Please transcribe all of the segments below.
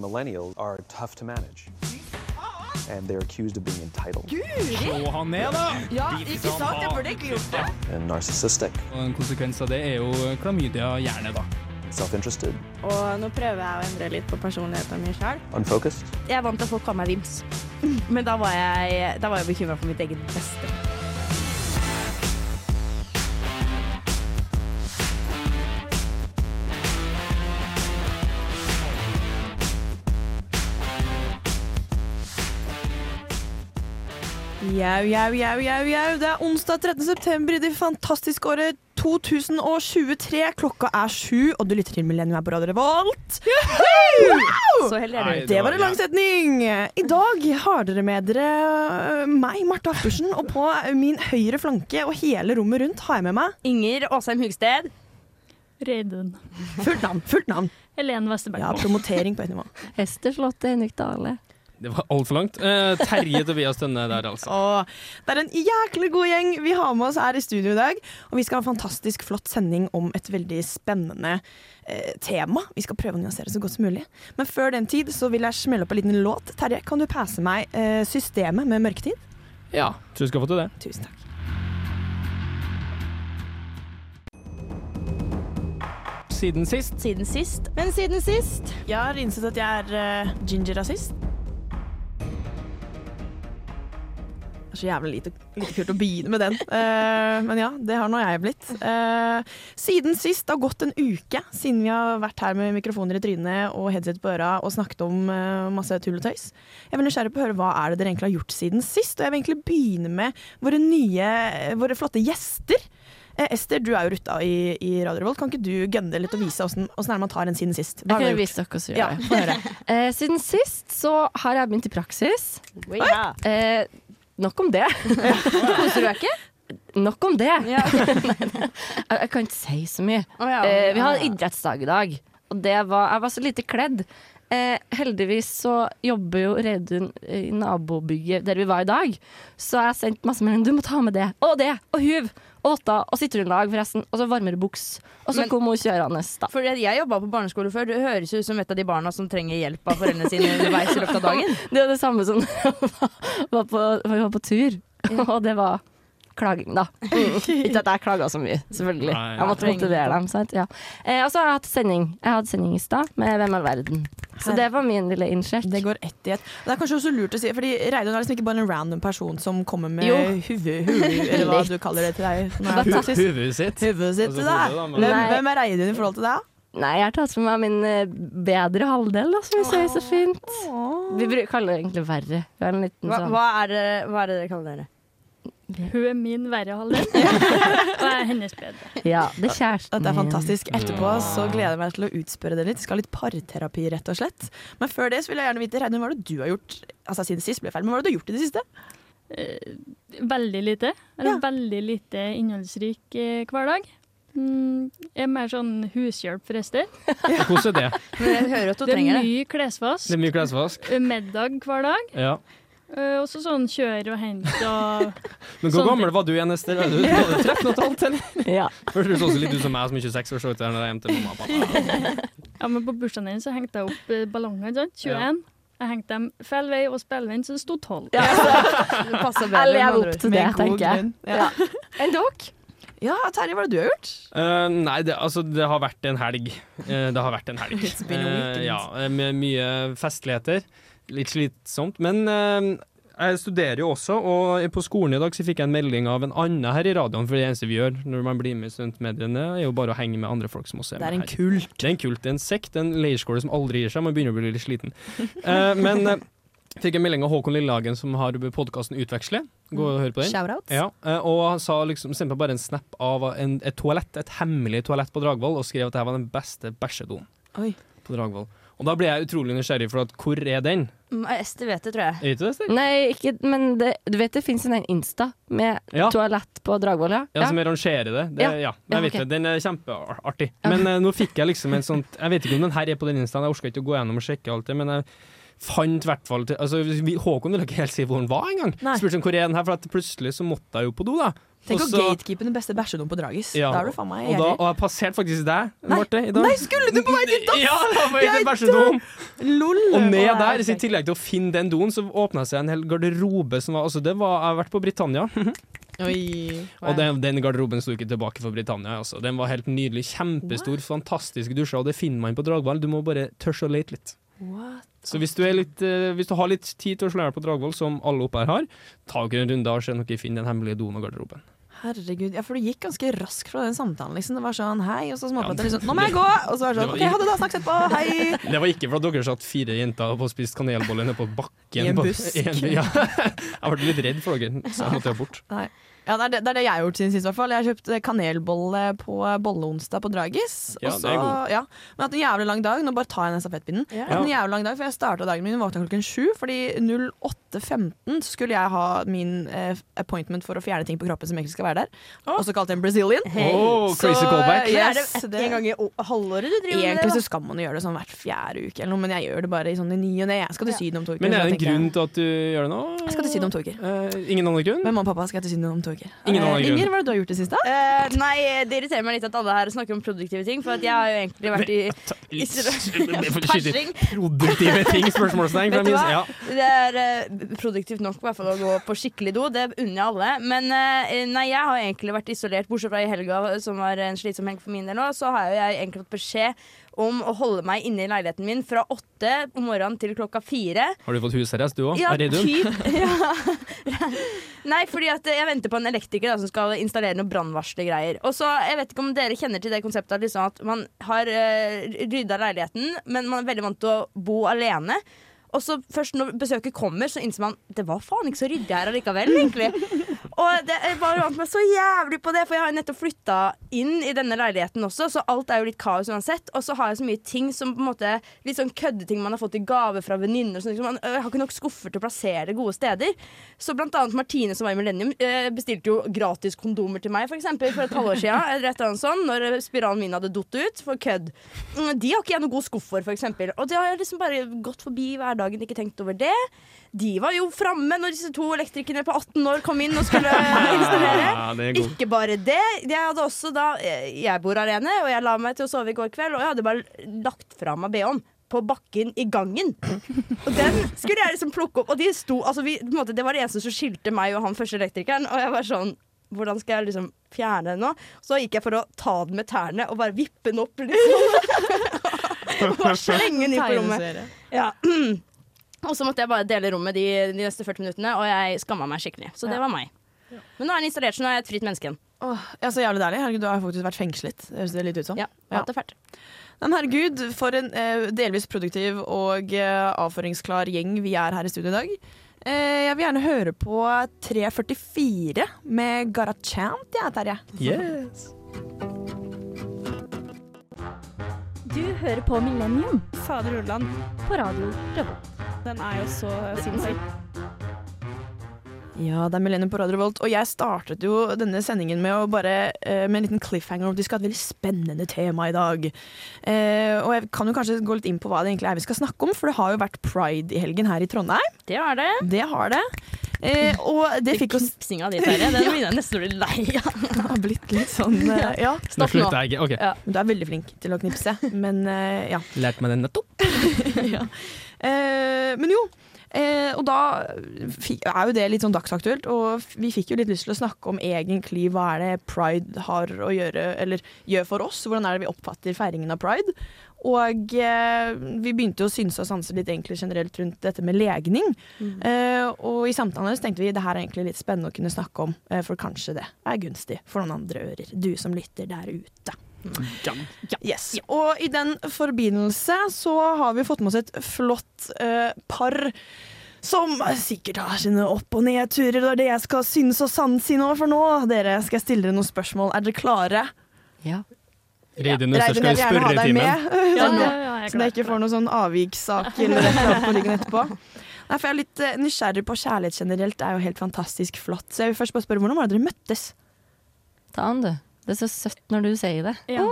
millennials are tough to manage. And they're accused of being entitled Slå han ned, da! Ja, ikke sant? Jeg burde ikke gjort det. and narcissistic, Og en konsekvens av det er jo klamydia gjerne, da. self interested, Og nå prøver jeg å endre litt på personligheten min sjøl. unfocused. Jeg er vant til at folk kaller meg Vims, men da var jeg, da var jeg bekymra for mitt eget beste. Jau, jau, jau, jau, jau. Det er onsdag 13. september i det fantastiske året 2023. Klokka er sju, og du lytter til Millennium på Radio Revolt. Så heldig er du. det Det var en lang setning. I dag har dere med dere øh, meg, Marte Aftersen, og på min høyre flanke og hele rommet rundt har jeg med meg Inger Åsheim Hugsted. Reidun. fullt navn. Fullt navn. Helen Westerberg. Ja, promotering på et nivå. Hester Slottet, Henrik Dale. Det var altfor langt. Eh, Terje Tobias Tønne der, altså. Åh, det er en jæklig god gjeng vi har med oss her i studio i dag. Og vi skal ha en fantastisk flott sending om et veldig spennende eh, tema. Vi skal prøve å nyansere så godt som mulig. Men før den tid så vil jeg smelle opp en liten låt. Terje, kan du passe meg eh, systemet med mørketid? Ja, tror du skal få til det. Tusen takk. Siden sist. Siden sist. Men siden sist Jeg har innsett at jeg er uh, ginger-rasist. Så jævlig lite, lite kult å begynne med den. Uh, men ja, det har nå jeg blitt. Uh, siden sist, det har gått en uke siden vi har vært her med mikrofoner i trynet og headset på øra og snakket om uh, masse tull og tøys. Jeg vil nysgjerrig på å høre hva er det dere egentlig har gjort siden sist. Og jeg vil egentlig begynne med våre nye, våre flotte gjester. Eh, Ester, du er jo rutta i, i Radio Revolt. Kan ikke du gønne litt og vise åssen er man tar en siden sist? Hva Jeg kan vise dere hvordan Ja, gjør det. Eh, siden sist så har jeg begynt i praksis. Ja. Eh, nok om det. Koser du deg ikke? Nok om det. Ja. jeg, kan ikke si så mye. Oh, ja. Eh, vi hadde idrettsdag i dag, og det var, jeg var så lite kledd. Eh, heldigvis så jobber jo Reidun i nabobygget der vi var i dag, så jeg sendte masse meldinger. Du må ta med det og det og huv og åtta og sitronlag, forresten. Og så varmere buks. Og så Men- kom hun kjørende, da. For jeg jobba på barneskole før. Du høres ut som et av de barna som trenger hjelp av foreldrene sine underveis i løpet av dagen. Det er det samme som var på, var på tur, og det var klaging, da. Ikke at jeg klaga så mye, selvfølgelig. Nei, Jeg måtte motivere dem. Sant? Ja. Eh, og så har jeg hatt sending. Jeg hadde sending i stad med Hvem er verden. Så det var min lille innsjekk. Det går ett i ett. Det er kanskje også lurt å si, fordi Reidun er liksom ikke bare en random person som kommer med huvudet eller hva du kaller det til deg. når det Hu- praksis. Hodet sitt. Huvudet sitt Altså, til deg. da, men- Hvem, er Reidun i forhold til deg? Nei, jeg har tatt med meg min eh, bedre halvdel, da, som vi sier så fint. Vi kaller det egentlig verre. Vi har en liten Hva, sånn hva, er, det, hva er det dere kaller dere? Hun er min verre halvdel, og jeg er hennes bedre. Ja, det er kjæresten Dette er fantastisk. Etterpå så gleder jeg meg til å utspørre dere litt. Skal ha litt parterapi, rett og slett. Men før det så vil jeg gjerne vite, Reidun, hva er det du har gjort Altså siden sist ble feil, men hva er det du har gjort i det siste? Eh, veldig lite. Eller Ja. veldig lite innholdsrik eh, hverdag. Mm, jeg er mer sånn hushjelp forresten. Ja. Hvordan er det? Men jeg hører at du Det er trenger det. mye klesvask. Det er mye klesvask. Middag hver dag. Ja. Eh, Også sånn kjør og hente og Men hvor gammel var du igjen, Ester? Var du, var 13 og et halvt, eller? Ja. For du så litt ut som meg, som er 26 år, så ut da jeg hjem til mamma og pappa. Ja, men på bursdagen din så hengte jeg opp eh, ballonger, ikke sant? 21. Jeg hengte dem feil vei og spellevenn, så det sto 12. Det passer bedre. Jeg med lever opp til det, tenker jeg. Ja. Enn dere? ja, Terje, hva har du gjort? Uh, nei, det, altså, det har vært en helg. Uh, det har vært en helg. Ja, med mye festligheter. Litt slitsomt. Men eh, jeg studerer jo også, og på skolen i dag så fikk jeg en melding av en annen her i radioen, for det eneste vi gjør når man blir med i studentmediene, er jo bare å henge med andre folk som også er med her. Det er en her. kult. Det er en kult, det er en sekt, en leirskole som aldri gir seg. Man begynner å bli litt sliten. Eh, men eh, fikk en melding av Håkon Lillehagen, som har podkasten Utveksle. Gå og hør på den. Shout-out. Ja, eh, og han sa liksom, sendte bare en snap av en, et toalett, et hemmelig toalett på Dragvoll, og skrev at det her var den beste bæsjedoen på Dragvoll. Og da ble jeg utrolig nysgjerrig, for at hvor er den? Mm, Ester vet det, tror jeg. Vet du det, Ester? Nei, ikke, men det, du vet det fins en Insta med Ja. toalett på Dragvoll, ja? Ja, som jeg rangerer det. det Ja. ja. Jeg vet Ja, ok. det. Den er kjempeartig. Men eh, nå fikk jeg liksom en sånn Jeg vet ikke om den her er på den instaen, jeg orka ikke å gå gjennom og sjekke alt det, men jeg fant hvert fall til, altså, vi, Håkon ville ikke helt si hvor han var engang. Nei. Spurte hvor er den her, for plutselig så måtte jeg jo på do, da. Tenk å Og gatekeepe den beste bæsjedoen på Dragis. Ja, Da er du faen meg og, da, og jeg passerte faktisk deg, Nei. Marte, i dag. Nei, skulle du på vei til dass? Ja, da var Jeg til bæsjedom. Lol. Og ned der, i tillegg til å finne den doen, så åpna seg en hel garderobe som var Altså, det var Jeg har vært på Britannia, Oi. og den, den garderoben sto ikke tilbake for Britannia. Altså. Den var helt nydelig. Kjempestor, fantastiske dusjer, og det finner man på Dragvoll. Du må bare tørre å lete litt. What? Så hvis du, litt, eh, hvis du har litt tid til å slå deg på Dragvoll, som alle oppe her har, ta dere en runde og se om dere finner den hemmelige doen og garderoben. Herregud, ja, for du gikk ganske raskt fra den samtalen. liksom Det var sånn hei, og så småpratet liksom Nå må jeg gå! Og så var det sånn OK, ha det da, snakkes etterpå, hei! Det var ikke for at dere satt fire jenter og spiste kanelboller nede på bakken. I en busk. På, en- ja. Jeg ble litt redd for dere, så jeg måtte bort. Nei. Ja, det er det, det er det jeg har gjort siden sist, i hvert fall. Jeg har kjøpt eh, kanelbolle på bolleonsdag på Dragis. Ja, og det er så- god. Ja, men jeg har hatt en jævlig lang dag. Nå bare tar jeg den stafettpinnen. Jeg har hatt en jævlig lang dag, for jeg starta dagen min våkna klokken sju. Fordi 08.15 skulle jeg ha min eh, appointment for å fjerne ting på kroppen som egentlig skal være der. Også kalt en Brazilian. Hey. Oh, Så, crazy callback. eh, er det yes, det- en gang i halvåret du driver med Egentlig det? så skal man gjøre det sånn hvert fjerde uke, eller noe, men jeg gjør det bare i sånn i ny og ne. Jeg skal til Syden om to uker. Men er det en grunn til at du gjør det nå? Jeg skal til Syden om to uker. Eh, ingen annen grunn? Med mamma og pappa skal jeg til Syden om to uker. Ingen annen Eh, grunn. Inger, hva er det du har gjort det siste? Eh, nei, det irriterer meg litt at alle her snakker om produktive ting, for at jeg har jo egentlig vært i Skikkelig produktive ting, spørsmålstegn. Vet du hva? Ja. Det er eh, produktivt nok i hvert fall å gå på skikkelig do. Det unner jeg alle. Men eh, nei, jeg har egentlig vært isolert, bortsett fra i helga, som var en slitsom helg for min del nå. Så har jo jeg egentlig fått beskjed om å holde meg inne i leiligheten min fra åtte om morgenen til klokka fire. Har du fått husarrest, du òg? Ja, typ. Ja. Nei, fordi at jeg venter på en elektriker da, som skal installere noen brannvarslergreier. Og så, Jeg vet ikke om dere kjenner til det konseptet liksom, at man har uh, rydda leiligheten, men man er veldig vant til å bo alene. Og så først når besøket kommer, så innser man det var faen ikke så ryddig her allikevel. egentlig Og det, jeg bare vant meg så jævlig på det, for jeg har jo nettopp flytta inn i denne leiligheten også, så alt er jo litt kaos uansett. Og så har jeg så mye ting som på en måte litt sånn køddeting man har fått i gave fra venninner. liksom, man- Jeg har ikke nok skuffer til å plassere det gode steder. Så blant annet Martine, som var i Millennium, eh, bestilte jo gratis kondomer til meg for, eksempel, for et halvår siden. Eller et eller annet sånt, når spiralen min hadde datt ut for kødd. Mm, De har ikke jeg noe god skuff for, for eksempel. Og det har jeg liksom bare gått forbi hverdagen, ikke tenkt over det. De var jo framme når disse to elektrikerne på 18 år kom inn og skulle installere. Er. Ikke bare det. Jeg hadde også da eh, Jeg bor alene, og jeg la meg til å sove i går kveld, og jeg hadde bare lagt fra meg BH-en på bakken i gangen. Og den skulle jeg liksom plukke opp. Og de sto, altså vi, på en måte, det var det eneste som skilte meg og han første elektrikeren. Og jeg var sånn Hvordan skal jeg liksom fjerne den nå? Så gikk jeg for å ta den med tærne og bare vippe den opp. Liksom. og bare slenge den inn på rommet. Ja. Og så måtte jeg bare dele rommet de, de neste 40 minuttene, og jeg skamma meg skikkelig. Så det var meg. Men nå er den installert, så nå er jeg et fritt menneske igjen. Åh, ja, så jævlig deilig. Herregud, du har faktisk vært fengslet. Det høres det litt ut som. Ja, Ja. er fælt. Men herregud, for en eh, delvis produktiv og eh, avføringsklar gjeng vi er her i studio i dag. Eh, jeg vil gjerne høre på 344 med Garachant, jeg, Terje. Yes. Du hører på Millennium Fader Ulland, på radio Revolt. Den er jo så sinnssyk. Ja, det er Melene på Radio Revolt, og jeg startet jo denne sendingen med, å bare, eh, med en liten cliffhanger om at vi skal ha et veldig spennende tema i dag. Eh, og jeg kan jo kanskje gå litt inn på hva det egentlig er vi skal snakke om, for det har jo vært pride i helgen her i Trondheim. Det har det. Det har det. Eh, og det fikk oss Knipsinga di, Terje. Den begynner jeg nesten å bli lei av. har blitt litt sånn eh, Ja, Stopp nå. slutter jeg ikke. OK. Ja. du er veldig flink til å knipse, men eh, ja. Lærte meg den nettopp. ja. Eh, men jo. Eh, og da er jo det litt sånn dagsaktuelt, og vi fikk jo litt lyst til å snakke om egentlig hva er det pride har å gjøre, eller gjør for oss. Hvordan er det vi oppfatter feiringen av pride? Og eh, vi begynte å synse og sanse litt egentlig generelt rundt dette med legning. Eh, og i samtalen så tenkte vi det her er egentlig litt spennende å kunne snakke om, eh, for kanskje det er gunstig for noen andre ører. Du som lytter der ute. Yes. Og i den forbindelse så har vi fått med oss et flott eh, par som sikkert har sine opp- og nedturer. Og det er det jeg skal synes og sanse i nå, for nå dere skal jeg stille dere noen spørsmål. Er dere klare? Ja. Reidun ja. Skal vi spørre i timen Ja, Sånn, ja, ja, så jeg ikke får noen sånn avvikssak eller noe på ryggen etterpå. Nei, for jeg er litt eh, nysgjerrig på kjærlighet generelt. Det er jo helt fantastisk flott. Så jeg vil først bare spørre, hvordan var det dere møttes? Ta an, du. Det er så søtt når du sier det. Ja.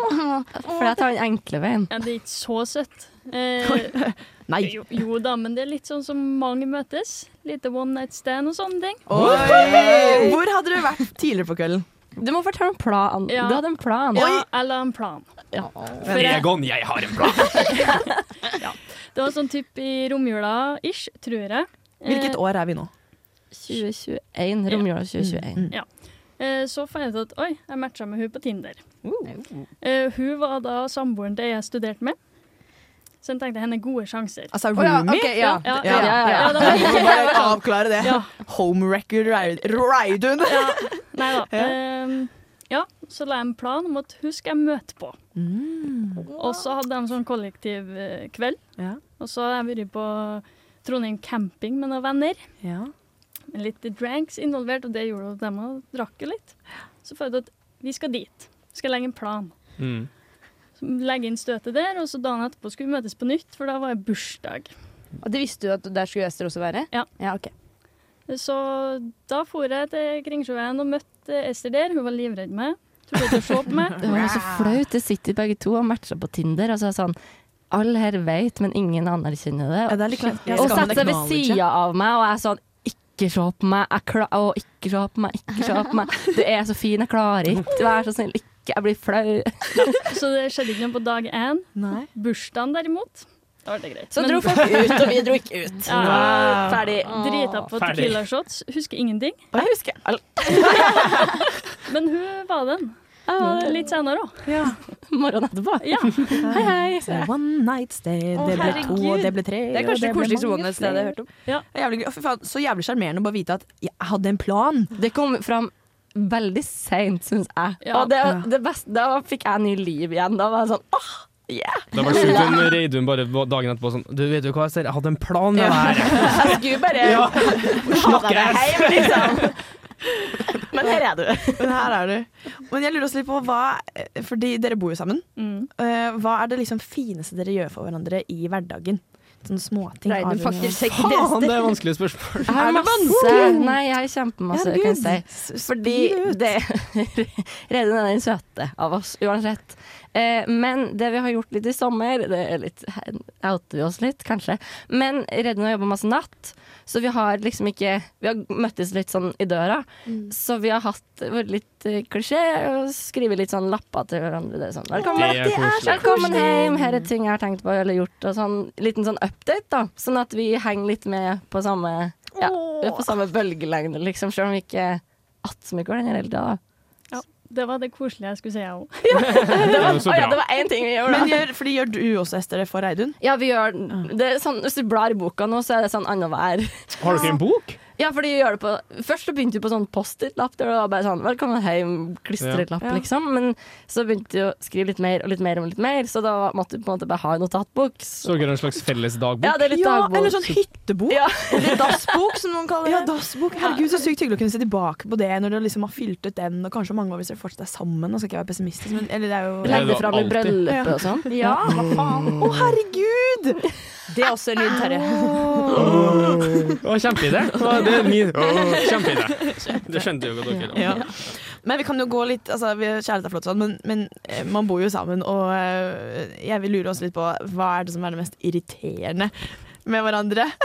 For jeg tar den enkle veien. ja, det er ikke så søtt. Eh, Nei. jo, jo da, men det er litt sånn som mange møtes. Lite one night stand og sånne ting. Oi! Hvor hadde du vært tidligere på kvelden? Du må fortelle en plan. Ja. Du hadde en plan. Ja, eller en plan. For jeg, Egon, jeg har en plan! det var sånn type i romjula-ish, tror jeg. Hvilket år er vi nå? 2021. Romjula 2021. Eh, så fant jeg ut at oi, jeg matcha med hun på Tinder. Uh. hun var da samboeren til jeg studerte med. Så jeg tenkte henne gode sjanser. Altså roomie? ok, ja. Ja, Ja, ja, ja. ja, bare avklare det. Ja. Home record ja. Nei da. Ja. Ehm, ja, så la jeg en plan om at hun skal jeg møte på. Mm. Og så hadde jeg en sånn kollektiv eh, kveld. Ja. Og så har jeg vært på Trondheim camping med noen venner. Ja. Med litt dranks involvert, og det gjorde at de òg drakk jo litt. Så følte jeg at vi skal dit. Vi Skal legge en plan. Mm. Legge inn støtet der, og så dagen etterpå skulle vi møtes på nytt, for da var det bursdag. Og det visste du at der skulle Ester også være? Ja. ja okay. Så da for jeg til Kringsjøveien og møtte Ester der. Hun var livredd meg. Trodde ikke å se på meg. Det var så flaut. Det sitter begge to og matcher på Tinder. Altså sånn Alle her vet, men ingen anerkjenner det. Ja, det er litt og setter seg ved sida av meg, og jeg er sånn ikke se på meg, jeg klar, å, ikke se på meg, ikke se på meg. Du er så fin, jeg klarer ikke. Vær så snill, ikke. Jeg blir flau. Så det skjedde ikke noe på dag én. Nei. Bursdagen derimot, da var det greit. Så Men- dro folk ut, og vi dro ikke ut. Ja. Wow. Ferdig. Drita på Tequila shots. Husker ingenting. Og jeg husker alt. Men hun var den. Litt senere òg. Ja. Morgenen etterpå. Ja. Hei, hei. Så One night stay. Å, Det ble to, og det ble tre. Det er kanskje det ble koseligste one night stedet jeg har hørt om. Det er Jævlig, gøy. Faen, så jævlig sjarmerende å bare vite at jeg hadde en plan. Det kom fram veldig seint, syns jeg. Ja. Og det, det beste, da fikk jeg ny liv igjen. Da var jeg sånn åh, yeah. Det var sjukt om Reidun bare dagen etterpå sånn Du, vet du hva, Ester, jeg hadde en plan med det her. Jeg skulle bare Ja. ha deg hjem, liksom. Men her er du. Men her er du. Men jeg lurer også litt på hva Fordi dere bor jo sammen. Mm. Eh, hva er det liksom fineste dere gjør for hverandre i hverdagen? Sånne småting. Faen, det er vanskelige spørsmål. Jeg har Er masse Nei, jeg har kjempemasse, kan jeg si. Fordi det Reidun er den søte av oss, uansett. Eh, men det vi har gjort litt i sommer Det er litt Outer vi oss litt, kanskje. Men Reidun har jobba masse natt, så vi har liksom ikke Vi har møttes litt sånn i døra. Så vi har hatt vært litt eh, klisjé og skrevet litt sånn lapper til hverandre. Det er sånn Velkommen, Det er koselig. Velkommen hjem, her er ting jeg har tenkt på eller gjort. Og sånn liten sånn update, da. Sånn at vi henger litt med på samme Ja, på samme bølgelengde, liksom. Selv om vi ikke er attmed hverandre hele tida. Det var det koselige jeg skulle si, jeg òg. Det var ja, det var én ting vi gjorde, Men gjør, fordi gjør du også, Ester, det for Reidun? Ja, vi gjør det er sånn, Hvis du blar i boka nå, så er det sånn annenhver. Har dere en bok? Ja, fordi vi gjør det på Først så begynte du på sånn Post-It-lapp. Det var bare sånn 'Velkommen hjem', klistret lapp, Ja. liksom. Men så begynte du å skrive litt mer og litt mer og litt mer, så da måtte du på en måte bare ha en notatbok. Så, Så dere en slags felles dagbok? ja, det er litt Ja, dagbok. eller sånn hyttebok. Ja. Eller dassbok, som noen kaller Ja, det. dassbok. Herregud, så sykt hyggelig å kunne se tilbake på det når du liksom har fylt ut den, og kanskje mange år hvis dere fortsatt er sammen. Nå skal ikke jeg være pessimistisk, men eller det er jo Legge fram i bryllupet og sånn. Ja, hva faen. Å, herregud! Det er også en lyd, Terje. Å, Kjempeidé. Det er min Kjempeidé. Det skjønte jo dere. Ja. Men vi kan jo gå litt altså, Kjærlighet er flott, sånn, men, men eh, man bor jo sammen, og eh, jeg vil lure oss litt på hva er det som er det mest irriterende med hverandre?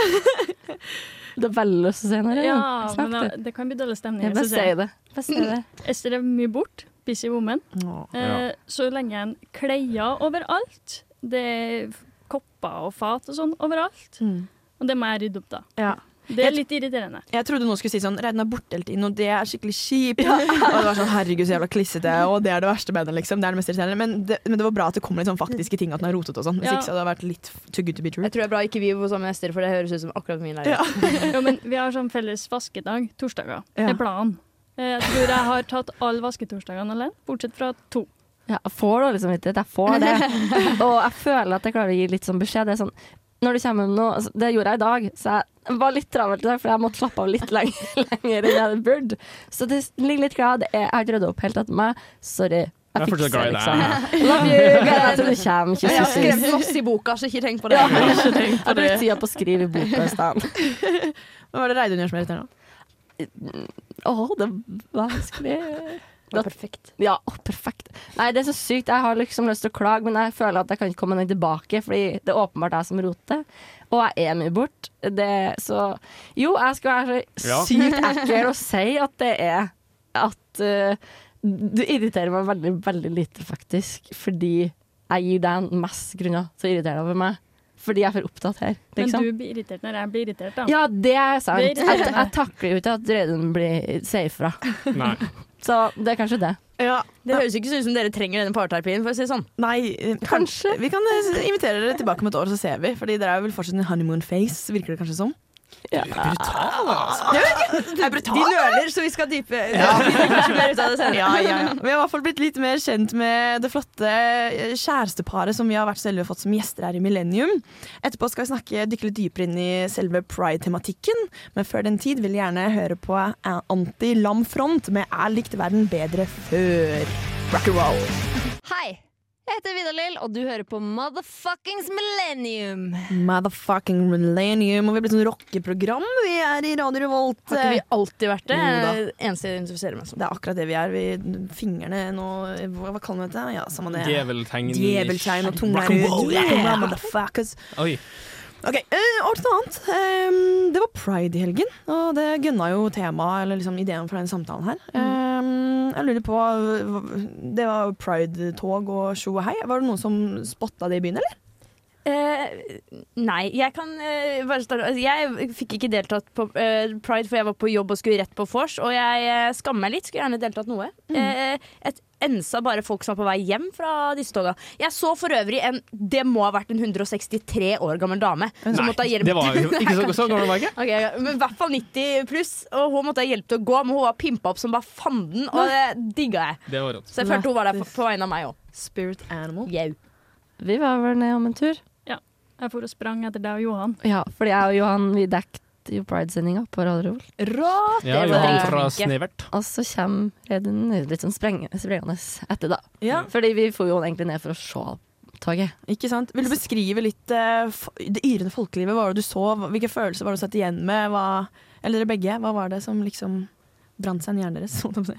Det er veldig lyst til å si noe. Ja, men det. det, det kan bli dårlig stemning. Jeg bare det. Si det. Ester er mye bort. Busy woman. Ja. Eh, så lenge en kleier overalt, det er kopper og fat og sånn overalt, Mm. og det må jeg rydde opp, da. Ja. Det er litt irriterende. Jeg trodde noen skulle si sånn Reidun er borte hele tiden, og det er skikkelig kjipt. og det var sånn herregud, så jævla klissete, og det er det verste med henne, liksom. Det er det mest irriterende. Men det, men det var bra at det kom litt sånn faktiske ting, at den har rotet og sånn. Hvis Ja. ikke så hadde det vært litt too good to be true. Jeg tror det er bra ikke vi bor sammen med Ester, for det høres ut som akkurat min leilighet. Jo, men vi har sånn felles vaskedag torsdager. Ja. Det er planen. Eh, Jeg tror jeg har tatt alle vasketorsdagene alene, bortsett fra to. Ja, jeg får dårlig samvittighet. Jeg får det. Og jeg føler at jeg klarer å gi litt sånn beskjed. Det er sånn når du kommer nå, altså, det gjorde jeg i dag, så jeg var litt travelt i dag, for jeg måtte slappe av litt lenger, lenger enn jeg hadde burde. Så det ligger litt glad. Jeg har ikke rydda opp helt etter meg. Sorry. Jeg er fortsatt glad liksom. Love you. Gleder meg til du kommer. Jeg har Kyss, skrevet kyss. masse i boka, så ikke tenk på det. Ja, jeg har brukt tida på å skrive i boka i stedet. Hva var det Reidun gjør som er irriterende? Å, det er vanskelig. Da- Perfekt. Ja, å, perfekt. Nei, det er så sykt. Jeg har liksom lyst til å klage, men jeg føler at jeg kan ikke komme meg tilbake, fordi det er åpenbart jeg som roter. Og jeg er mye bort. Det, så jo, jeg skal være så Ja. sykt ekkel og si at det er at uh, du irriterer meg veldig, veldig lite, faktisk. Fordi jeg gir deg mest grunner til å irritere deg over meg. Fordi jeg er for opptatt her. Men Liksom. du blir irritert når jeg blir irritert, da. Ja, det er sant. Det Jeg, jeg takler jo ikke at Reidun blir sier ifra. Nei. Så det er kanskje det. Ja, Det høres ikke ut som dere trenger denne parterapien, for å si sånn. Nei, eh, Kanskje. Vi kan eh, invitere dere tilbake om et år, så ser vi. Fordi dere er vel fortsatt en honeymoon face, virker det kanskje som. Ja. Det er De nøler, så vi skal dype ja. vi kanskje mer ut av det senere. Ja, ja, ja. Vi har i hvert fall blitt litt mer kjent med det flotte eh, kjæresteparet som vi har vært selve fått som gjester her i Millennium. Etterpå skal vi snakke, dykke litt dypere inn i selve pride-tematikken. Men før den tid vil jeg gjerne høre på eh, Anti-Lam Front med 'Er likte verden bedre før'. Rock and roll. Jeg heter Vidar-Lill, og du hører på Motherfuckings Millennium. Motherfucking Millennium. Og vi er blitt sånn rockeprogram. Vi er i Radio Revolt. Har ikke vi alltid vært det? Jo. Det eneste jeg identifiserer meg som. Det er akkurat det vi er. Vi, fingrene nå Hva, hva kaller vi dette? Ja, samme det. Djeveltegn. Djeveltegn og tunga Rock and ut. motherfuckers. Oi. Ok, eh, over til noe annet. Um, det var pride i helgen, og det gunna jo temaet, eller liksom ideen for denne samtalen her. Ehm, jeg lurer på Det var pride-tog og tjo og hei. Var det noen som spotta det i byen, eller? Uh, nei, jeg kan uh, bare starte altså, Jeg fikk ikke deltatt på uh, pride, for jeg var på jobb og skulle rett på vors. Og jeg skammer meg litt. Skulle gjerne deltatt noe. Eh, et ensa bare folk som var på vei hjem fra disse toga. Jeg så for øvrig en Det må ha vært en 163 år gammel dame. Som Nei, måtte ha hjelp det var jo ikke så, så gammel, var ikke? Okay, ja, men I hvert fall 90 pluss. Og hun måtte ha hjelp til å gå, men hun var pimpa opp som bare fanden. Og det digga jeg. Det var rått. Så jeg følte hun var der på, på vegne av meg òg. Spirit animal. Vi var vel ned om en tur. Jeg for og sprang etter deg og Johan. Ja, fordi jeg og Johan vi dekket jo Pride-sendinga på Radio Revolt. Rått! Ja, Johan fra Snevert. Og så kommer Reidun litt sånn sprengende etter, da. Ja, Fordi vi får jo egentlig ned for å se toget. ikke sant? Vil du beskrive litt uh, det yrende folkelivet? Hva var det du så? Hvilke følelser var det du satt igjen med? Hva, eller dere begge, hva var det som liksom brant seg i hjernen deres? Sånn å si?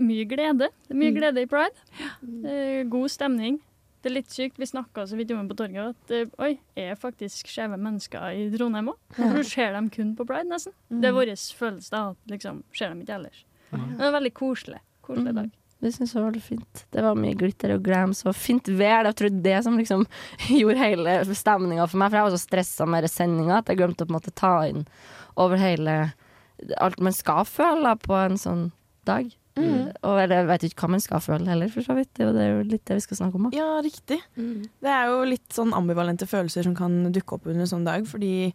Mye glede. Mye Mm. glede i pride. Det er god stemning. Det er litt sykt, vi snakka så vidt om på torget, at eh, oi, er faktisk skeive mennesker i Trondheim òg? For du ser dem kun på pride, nesten. Det er vår følelse, da. At liksom ser dem ikke ellers. Men det er veldig koselig. Koselig dag. Det syns jeg var veldig fint. Det var mye glitter og glams og fint vær. Jeg tror det som liksom gjorde hele stemninga for meg. For jeg var så stressa med sendinga at jeg glemte å på en måte ta inn over hele alt man skal føle på en sånn dag. Og jeg vet ikke hva man skal føle heller, for så vidt. Det er jo- litt det vi skal snakke om. Da. Ja, riktig. Det er jo litt sånn ambivalente følelser som kan dukke opp under en sånn dag, fordi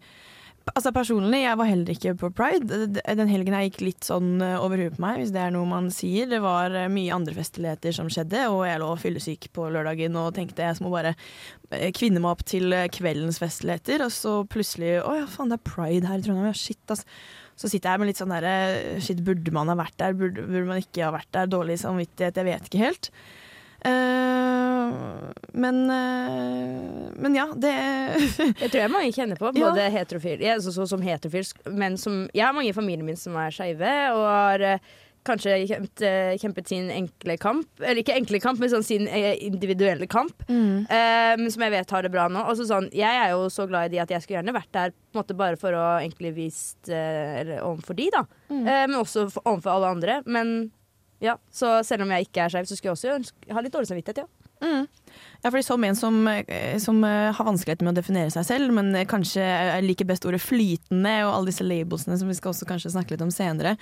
Altså Personlig, jeg var heller ikke på pride. Den helgen her gikk litt sånn eh, over huet på meg, hvis det er noe man sier. Det var eh, mye andre festligheter som skjedde, og jeg lå fyllesyk på lørdagen og tenkte jeg må bare eh, kvinne meg opp til kveldens festligheter, og så plutselig Å ja, faen, det er pride her i Trondheim. Ja, shit, ass. Så sitter jeg med litt sånn derre Shit, burde man ha vært der? Burde, burde man ikke ha vært der? Dårlig samvittighet, jeg vet ikke helt. Uh, men uh, Men ja, det Jeg tror jeg mange kjenner på, Ja. både heterofil Jeg er så, så, som heterofil, men som Jeg har mange i familien min som er skeive, og har eh, kanskje kjempet, kjempet sin enkle kamp. Eller ikke enkle kamp, men sånn sin eh, individuelle kamp. mm. Um, som jeg vet har det bra nå. Og sånn, jeg er jo så glad i de at jeg skulle gjerne vært der på en måte bare for å egentlig vist uh, overfor de, da. Mm. Uh, men også for, overfor alle andre. Men ja, så selv om jeg ikke er skeiv, så skulle jeg også ønske, ha litt dårlig samvittighet, ja. Mm. Ja, fordi som en som, som har vanskeligheter med å definere seg selv, men kanskje liker best ordet flytende og alle disse labelsene som vi skal også kanskje snakke litt om senere,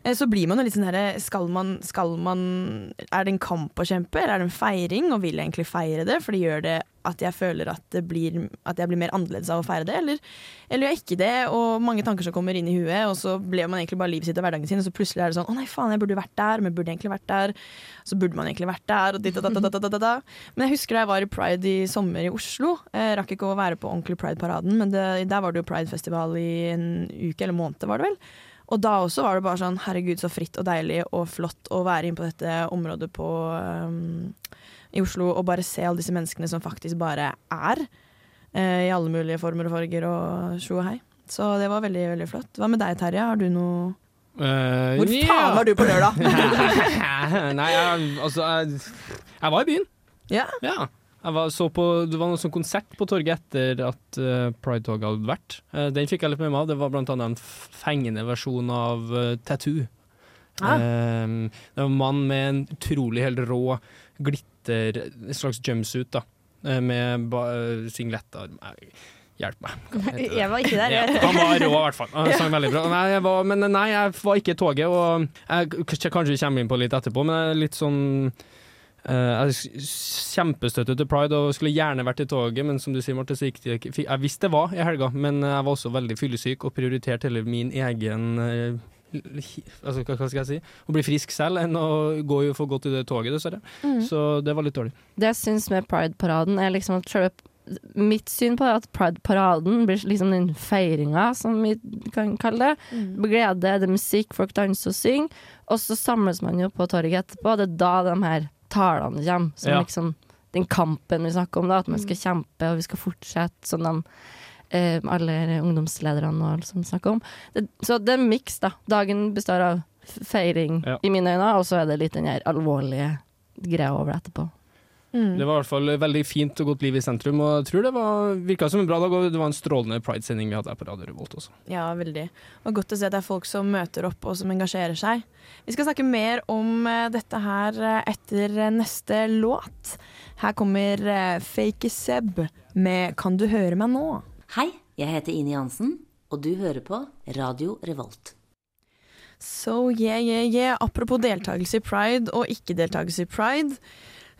så blir man jo litt sånn herre skal, skal man Er det en kamp å kjempe, eller er det en feiring, og vil jeg egentlig feire det? For det gjør det at jeg føler at, blir, at jeg blir mer annerledes av å feire det, eller, eller gjør jeg ikke det? Og mange tanker som kommer inn i huet, og så ble man egentlig bare livet sitt og hverdagen sin, og så plutselig er det sånn å nei, faen, jeg burde vært der, men burde egentlig vært der. Så burde man egentlig vært der, og ditt og datt. Men jeg husker da jeg var i Pride i sommer i Oslo. Jeg rakk ikke å være på ordentlig Pride-paraden, men det, der var det jo Pride-festival i en uke eller måned, var det vel. Og da også var det bare sånn herregud, så fritt og deilig og flott å være inne på dette området på, um, i Oslo og bare se alle disse menneskene som faktisk bare er. Uh, I alle mulige former og farger og tjo og hei. Så det var veldig, veldig flott. Hva med deg, Terje? Har du noe uh, Hvor ja. faen var du på lørdag? Nei, jeg, altså jeg, jeg var i byen. Ja. Ja. Jeg var, så på, det var noe sånn konsert på torget etter at uh, Pride-toget hadde vært. Uh, den fikk jeg litt med meg av. Det var blant annet en fengende versjon av uh, Tattoo. Ah. Um, det var en mann med en utrolig helt rå glitter, en slags jumpsuit, da. med singletter. Hjelp meg. Jeg var ikke der. Ja, han var rå, i hvert fall. Han sang veldig bra. Nei, jeg var, men nei, jeg var ikke i toget, og jeg kanskje vi kommer inn på litt etterpå, men jeg er litt sånn eh, jeg er s- kjempestøtte til pride og skulle gjerne vært i toget, men som du sier, Marte, så gikk det ikke. Jeg visste det var i helga, men jeg var også veldig fyllesyk og prioriterte heller min egen uh, altså, hva hva skal jeg si? Å bli frisk selv enn å gå for godt i det toget, dessverre. Mm. Så det var litt dårlig. Det jeg syns med Pride-paraden, er liksom at selve Mitt syn på det er at Pride-paraden blir liksom den feiringa, som vi kan kalle det. Mm. Glede, det er musikk, folk danser og synger. Og så samles man jo på torget etterpå, og det er da de her talene kommer. Som Ja. liksom den kampen vi snakker om, da, at man skal kjempe og vi skal fortsette, som de eh, alle ungdomslederne og alt som snakker om. Det, så det er en miks, da. Dagen består av feiring Ja. i mine øyne, og så er det litt den her alvorlige greia over det etterpå. Mm. Det var i hvert fall veldig fint og godt liv i sentrum, og jeg tror det var, virka som en bra dag, og det var en strålende pride-sending vi hadde her på Radio Revolt også. Ja, veldig. Og godt å se at det er folk som møter opp og som engasjerer seg. Vi skal snakke mer om eh, dette her eh, etter eh, neste låt. Her kommer Fake Seb med 'Kan du høre meg nå'? Hei, jeg heter Ine Jansen, og du hører på Radio Revolt. So yeah, yeah, yeah. Apropos deltakelse i pride og ikke-deltakelse i pride.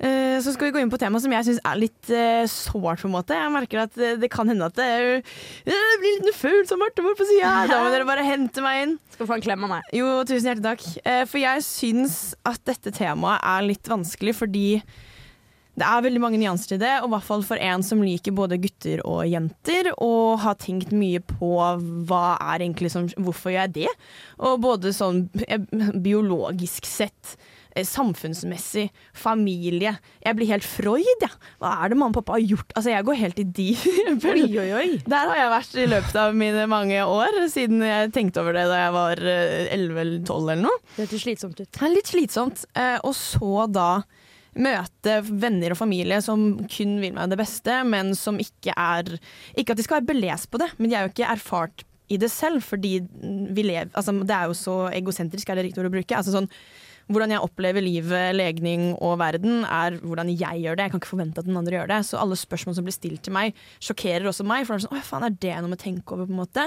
Eh, så skal vi gå inn på temaet tema som jeg syns er litt uh, sårt. på en måte Jeg merker at eh, det kan hende at det, det blir litt følsom Marte bort på sida. Da må dere bare hente meg inn. Skal få en klem av meg. Jo, tusen hjertelig takk. Eh, For jeg syns at dette temaet er litt vanskelig fordi det er veldig mange nyanser til det, og i hvert fall for en som liker både gutter og jenter, og har tenkt mye på hva er egentlig som Hvorfor gjør jeg det? Og både sånn eh, biologisk sett, eh, samfunnsmessig, familie. Jeg blir helt Freud, jeg. Hva er det mamma og pappa har gjort? Altså, jeg går helt i de Oi, oi, oi. der har jeg vært i løpet av mine mange år, siden jeg tenkte over det da jeg var eh, 11 eller 12 eller noe. Det hørtes slitsomt ut. Ja, litt slitsomt. Eh, og så da møte venner og familie som kun vil meg det beste, men som ikke er Ikke at de skal være belest på det, men de er jo ikke erfart i det selv, fordi vi lever altså, Det er jo så egosentrisk, er det riktig ord å bruke? Altså sånn hvordan jeg opplever livet, legning og verden, er hvordan jeg gjør det. Jeg kan ikke forvente at den andre gjør det. Så alle spørsmål som blir stilt til meg, sjokkerer også meg. For det er sånn, Å, faen, er det noe med å tenke over, på en måte?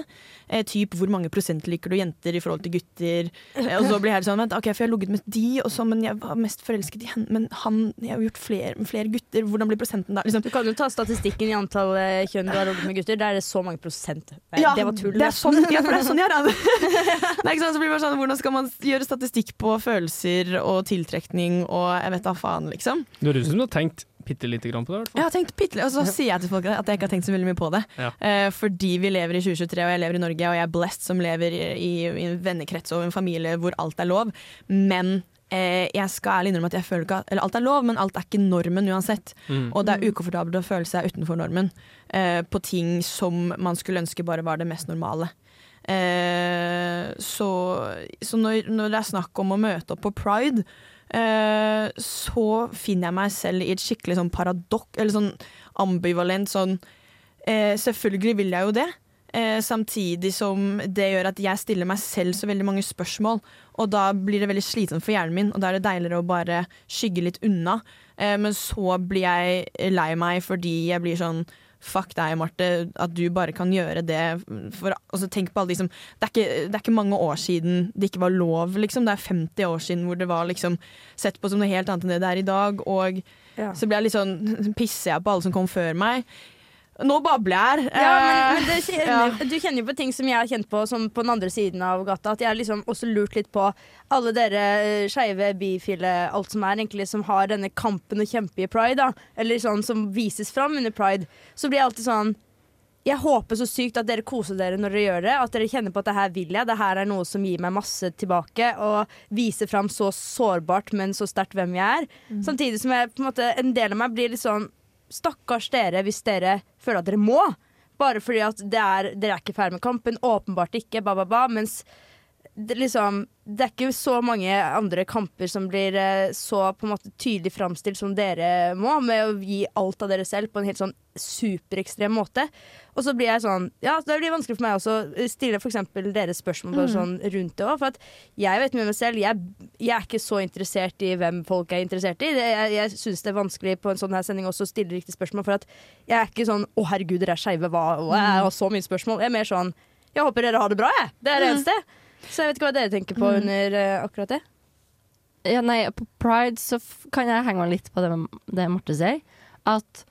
Eh, typ hvor mange prosent liker du jenter i forhold til gutter? Eh, og så blir jeg helt sånn, vent, ok, for jeg har ligget med de, og så, men jeg var mest forelsket i henne. Men han, jeg har gjort flere, med flere gutter. Hvordan blir prosenten da? Liksom, Du kan jo ta statistikken i antall eh, kjønn du har ligget med gutter. Der er det så mange prosent. Nei, Ja, det var tull. Det er sånn, ja, for det er sånn jeg er. er ikke sant? så blir det bare sånn, Hvordan skal man gjøre statistikk på følelser og tiltrekning og jeg vet da faen, liksom? Det høres ut som du har tenkt bitte lite grann på det. Jeg har tenkt bitte og så sier jeg til folk at jeg ikke har tenkt så veldig mye på det. Ja. Eh, fordi vi lever i 2023, og jeg lever i Norge, og jeg er blessed som lever i, i, i en vennekrets og en familie hvor alt er lov. Men eh, jeg skal ærlig innrømme at jeg føler ikke at Eller alt er lov, men alt er ikke normen uansett. Mm. Og det er ukomfortabelt å føle seg utenfor normen eh, på ting som man skulle ønske bare var det mest normale. Eh, så så når, når det er snakk om å møte opp på pride, eh, så finner jeg meg selv i et skikkelig sånn paradokk, eller sånn ambivalent sånn eh, Selvfølgelig vil jeg jo det. Samtidig som det gjør at jeg stiller meg selv så veldig mange spørsmål. Og da blir det veldig slitsomt for hjernen min, og da er det deiligere å bare skygge litt unna. Men så blir jeg lei meg fordi jeg blir sånn Fuck deg, Marte, at du bare kan gjøre det. For, altså, tenk på alle de som det er, ikke, det er ikke mange år siden det ikke var lov, liksom. Det er 50 år siden hvor det var liksom sett på som noe helt annet enn det det er i dag. Og Ja. så blir jeg litt sånn Pisser jeg på alle som kom før meg? Nå babler jeg. Ja, men, Eh, men kjenner, Du kjenner jo på ting som jeg har kjent på som på den andre siden av gata. At jeg har liksom også lurt litt på alle dere eh, skeive, bifile, alt som er egentlig som har denne kampen å kjempe i pride, da. Eller sånn som vises fram under pride. Så blir jeg alltid sånn jeg håper så sykt at dere koser dere når dere gjør det. At dere kjenner på at det her vil jeg. Det her er noe som gir meg masse tilbake. Og viser fram så sårbart, men så sterkt hvem jeg er. Samtidig som jeg, på en, måte, en del av meg blir litt sånn Stakkars dere hvis dere føler at dere må. Bare fordi at er, dere er ikke ferdig med kampen. Åpenbart ikke. Ba, ba, ba. Mens det, liksom, det er ikke så mange andre kamper som blir eh, så på en måte tydelig framstilt som dere må, med å gi alt av dere selv på en helt sånn superekstrem måte. Og så blir jeg sånn Ja, det blir vanskelig for meg også å stille for eksempel deres spørsmål Mm. sånn rundt det òg. For at jeg vet med meg selv, jeg, jeg er ikke så interessert i hvem folk er interessert i. Det, jeg jeg syns det er vanskelig på en sånn her sending også å stille riktige spørsmål, for at jeg er ikke sånn 'Å, herregud, dere er skeive', hva og Jeg har så mye spørsmål. Jeg er mer sånn 'Jeg håper dere har det bra', jeg. Det er det Mm. Så jeg vet ikke hva dere tenker på Mm. under uh, akkurat det. Ja, nei, på pride så kan jeg henge meg litt på det, det Marte sier. At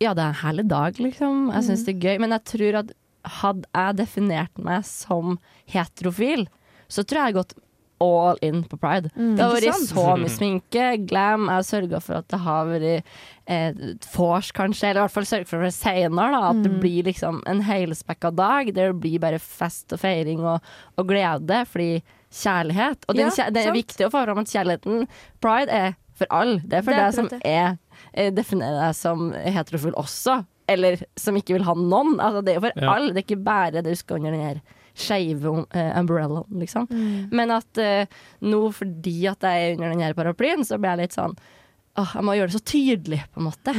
ja, det er en herlig dag, liksom. Jeg syns det er gøy. Men jeg tror at hadde jeg definert meg som heterofil, så tror jeg gått all in på pride. Mm. Det har vært så mye sminke, glam. er har sørga for at det har vært eh, vors, kanskje. Eller i hvert fall sørga for det senere, da. At det Mm. blir liksom en helspekka dag det blir bare fest og feiring og, og glede. Fordi kjærlighet Og den, Ja, kjær- det er sant. viktig å få fram at kjærligheten Pride er for alle. Det er for deg som er eh, definerer deg som heterofil også. Eller som ikke vil ha noen. Altså, det er jo for Ja. alle. Det er ikke bare det du skal under den her skeive uh, umbrellaen, liksom. Mm. Men at uh, nå fordi at jeg er under den her paraplyen, så blir jeg litt sånn Åh, jeg må gjøre det så tydelig, på en måte.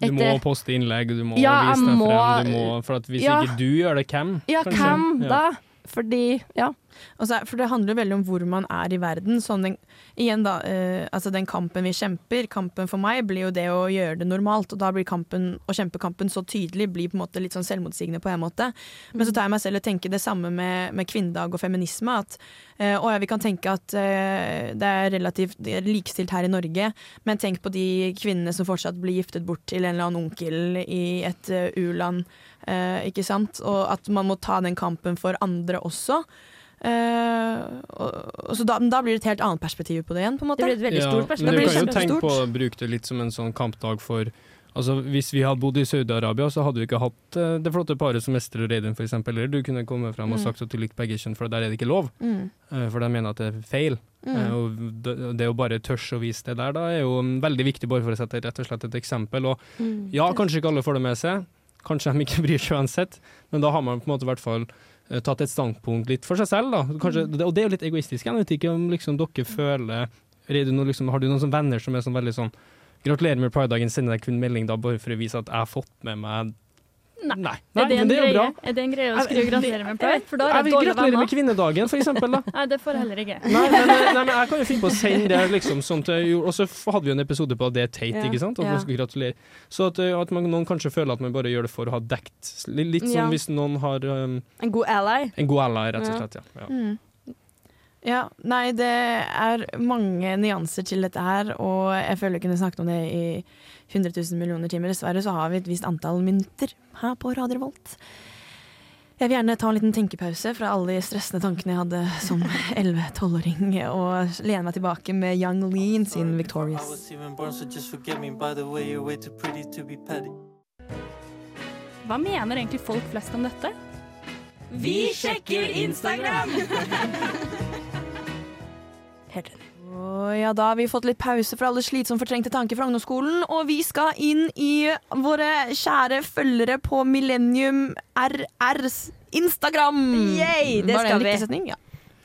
Du må poste innlegg, du må Ja, vise deg må- frem. Du må, for at hvis Ja. ikke du gjør det, hvem? Ja, kanskje? hvem Ja. da? Fordi, ja. Så for det handler jo veldig om hvor man er i verden. Sånn den, igjen da, eh, altså den kampen vi kjemper, kampen for meg blir jo det å gjøre det normalt. Og da blir kampen, å kjempe kampen så tydelig, blir på en måte litt sånn selvmotsigende på en måte. Men så tar jeg meg selv og tenker det samme med, med kvinnedag og feminisme. At eh, å ja, vi kan tenke at eh, det er relativt det er likestilt her i Norge, men tenk på de kvinnene som fortsatt blir giftet bort til en eller annen onkel i et uh, u-land. eh, ikke sant? Og at man må ta den kampen for andre også. Eh, og, og så da, men da blir det et helt annet perspektiv på det igjen. på en måte. Det blir et veldig Ja, stort men perspektiv. du kan jo tenke på å bruke det litt som en sånn kampdag for Altså, Hvis vi hadde bodd i Saudi-Arabia, så hadde vi ikke hatt uh, det flotte paret som Ester og Reidun f.eks. Eller du kunne komme frem og Mm. sagt at du likte begge kjønn, for der er det ikke lov. Mm. Uh, For de mener at det er feil. Mm. Uh, Og det, det å bare tørre å vise det der, da er jo mm, veldig viktig, bare for å sette rett og slett et eksempel. Og Mm. ja, kanskje ikke alle får det med seg. Kanskje de ikke bryr seg uansett, men da har man på en måte i hvert fall eh, tatt et standpunkt litt for seg selv, da. Kanskje, Mm. Og det er jo litt egoistisk. Jeg vet ikke om liksom dere føler Reidun, liksom, Har du noen venner som er sånn veldig sånn Gratulerer med pridedagen, sender deg kun melding da bare for å vise at jeg har fått med meg Nei. Nei, er, det men en det er greie? bra. er det en greie å skrive gratulere med pride'? For da Jeg vil gratulere med kvinnedagen, for eksempel. Da. Nei, det får jeg heller ikke. Nei, men, nei, men jeg kan jo finne på å sende det liksom sånn til Og så hadde vi en episode på at det er teit, Ja. ikke sant? At Ja. man skal gratulere. Så at, eh, at man, noen kanskje føler at man bare gjør det for å ha dekt Litt, som sånn Ja. hvis noen har um, En god ally. en god ally, rett og slett. Ja. ja. Mm. Ja, nei, det er mange nyanser til dette her, og jeg føler jeg kunne snakket om det i 100 000 millioner timer. Dessverre så har vi et visst antall minutter her på Radio Volt. Jeg vil gjerne ta en liten tenkepause fra alle de stressende tankene jeg hadde som 11-12-åring, og lene meg tilbake med Young Lean sin Victorious. Hva mener egentlig folk flest om dette? Vi sjekker Instagram! Helt enig. Ja, da har vi fått litt pause fra alle slitsomt fortrengte tanker fra ungdomsskolen, og vi skal inn i våre kjære følgere på Millennium RRs Instagram. Yay, det skal en vi. setning? Ja.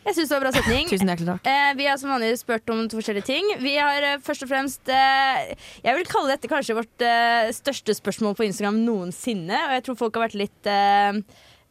Jeg syns det var bra setning. Tusen hjertelig takk. Eh, vi har som vanlig spurt om to forskjellige ting. Vi har eh, først og fremst eh, Jeg vil kalle dette kanskje vårt eh, største spørsmål på Instagram noensinne. Og jeg tror folk har vært litt eh,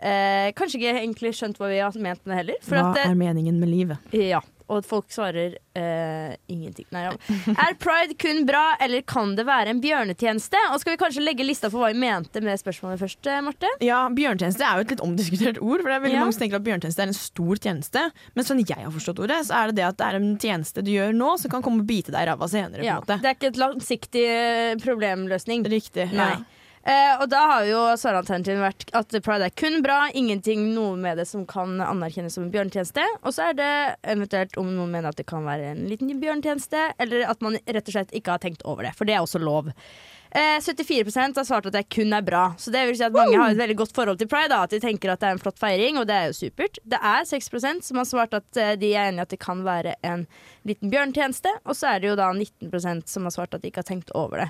eh, Kanskje ikke egentlig skjønt hva vi har ment med det heller. Hva at, er meningen med livet? ja, og folk svarer eh, ingenting. Nei, ja. Er pride kun bra, eller kan det være en bjørnetjeneste? Og skal vi kanskje legge lista for hva vi mente med spørsmålet først, eh, Marte? Ja, bjørnetjeneste er jo et litt omdiskutert ord. For det er veldig Ja. mange som tenker at bjørnetjeneste er en stor tjeneste. Men sånn jeg har forstått ordet, så er det det at det er en tjeneste du gjør nå, som kan komme og bite deg i ræva senere. Ja, det er ikke et langsiktig eh, problemløsning. Riktig. Nei. Ja. Eh, og da har jo svaralternativet vært at pride er kun bra, ingenting noe med det som kan anerkjennes som en bjørnetjeneste. Og så er det eventuelt om noen mener at det kan være en liten bjørnetjeneste, eller at man rett og slett ikke har tenkt over det, for det er også lov. Eh, 74 har svart at det kun er bra. Så det vil si at mange har et veldig godt forhold til pride. Da, at de tenker at det er en flott feiring, og det er jo supert. Det er 6% som har svart at eh, de er enig i at det kan være en liten bjørnetjeneste. Og så er det jo da 19% som har svart at de ikke har tenkt over det.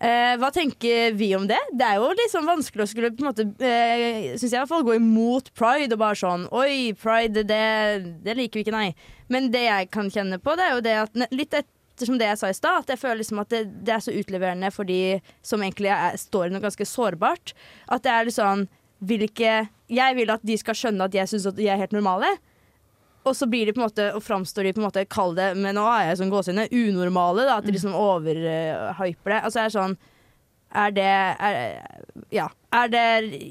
Eh, hva tenker vi om det? Det er jo liksom vanskelig å skulle på en måte eh, Syns jeg i hvert fall gå imot pride og bare sånn Oi, pride, det, det liker vi ikke, nei. Men det jeg kan kjenne på, det er jo det at litt ettersom det jeg sa i stad, at jeg føler liksom at det, det, er så utleverende for de som egentlig er, står i noe ganske sårbart. At det er litt sånn vil Jeg vil at de skal skjønne at jeg syns at de er helt normale. Og så blir de på en måte, og framstår de på en måte, kall det, men nå er jeg sånn gåsehudene, unormale. da, At de liksom overhyper det. Altså er sånn Er det er, Ja. Er det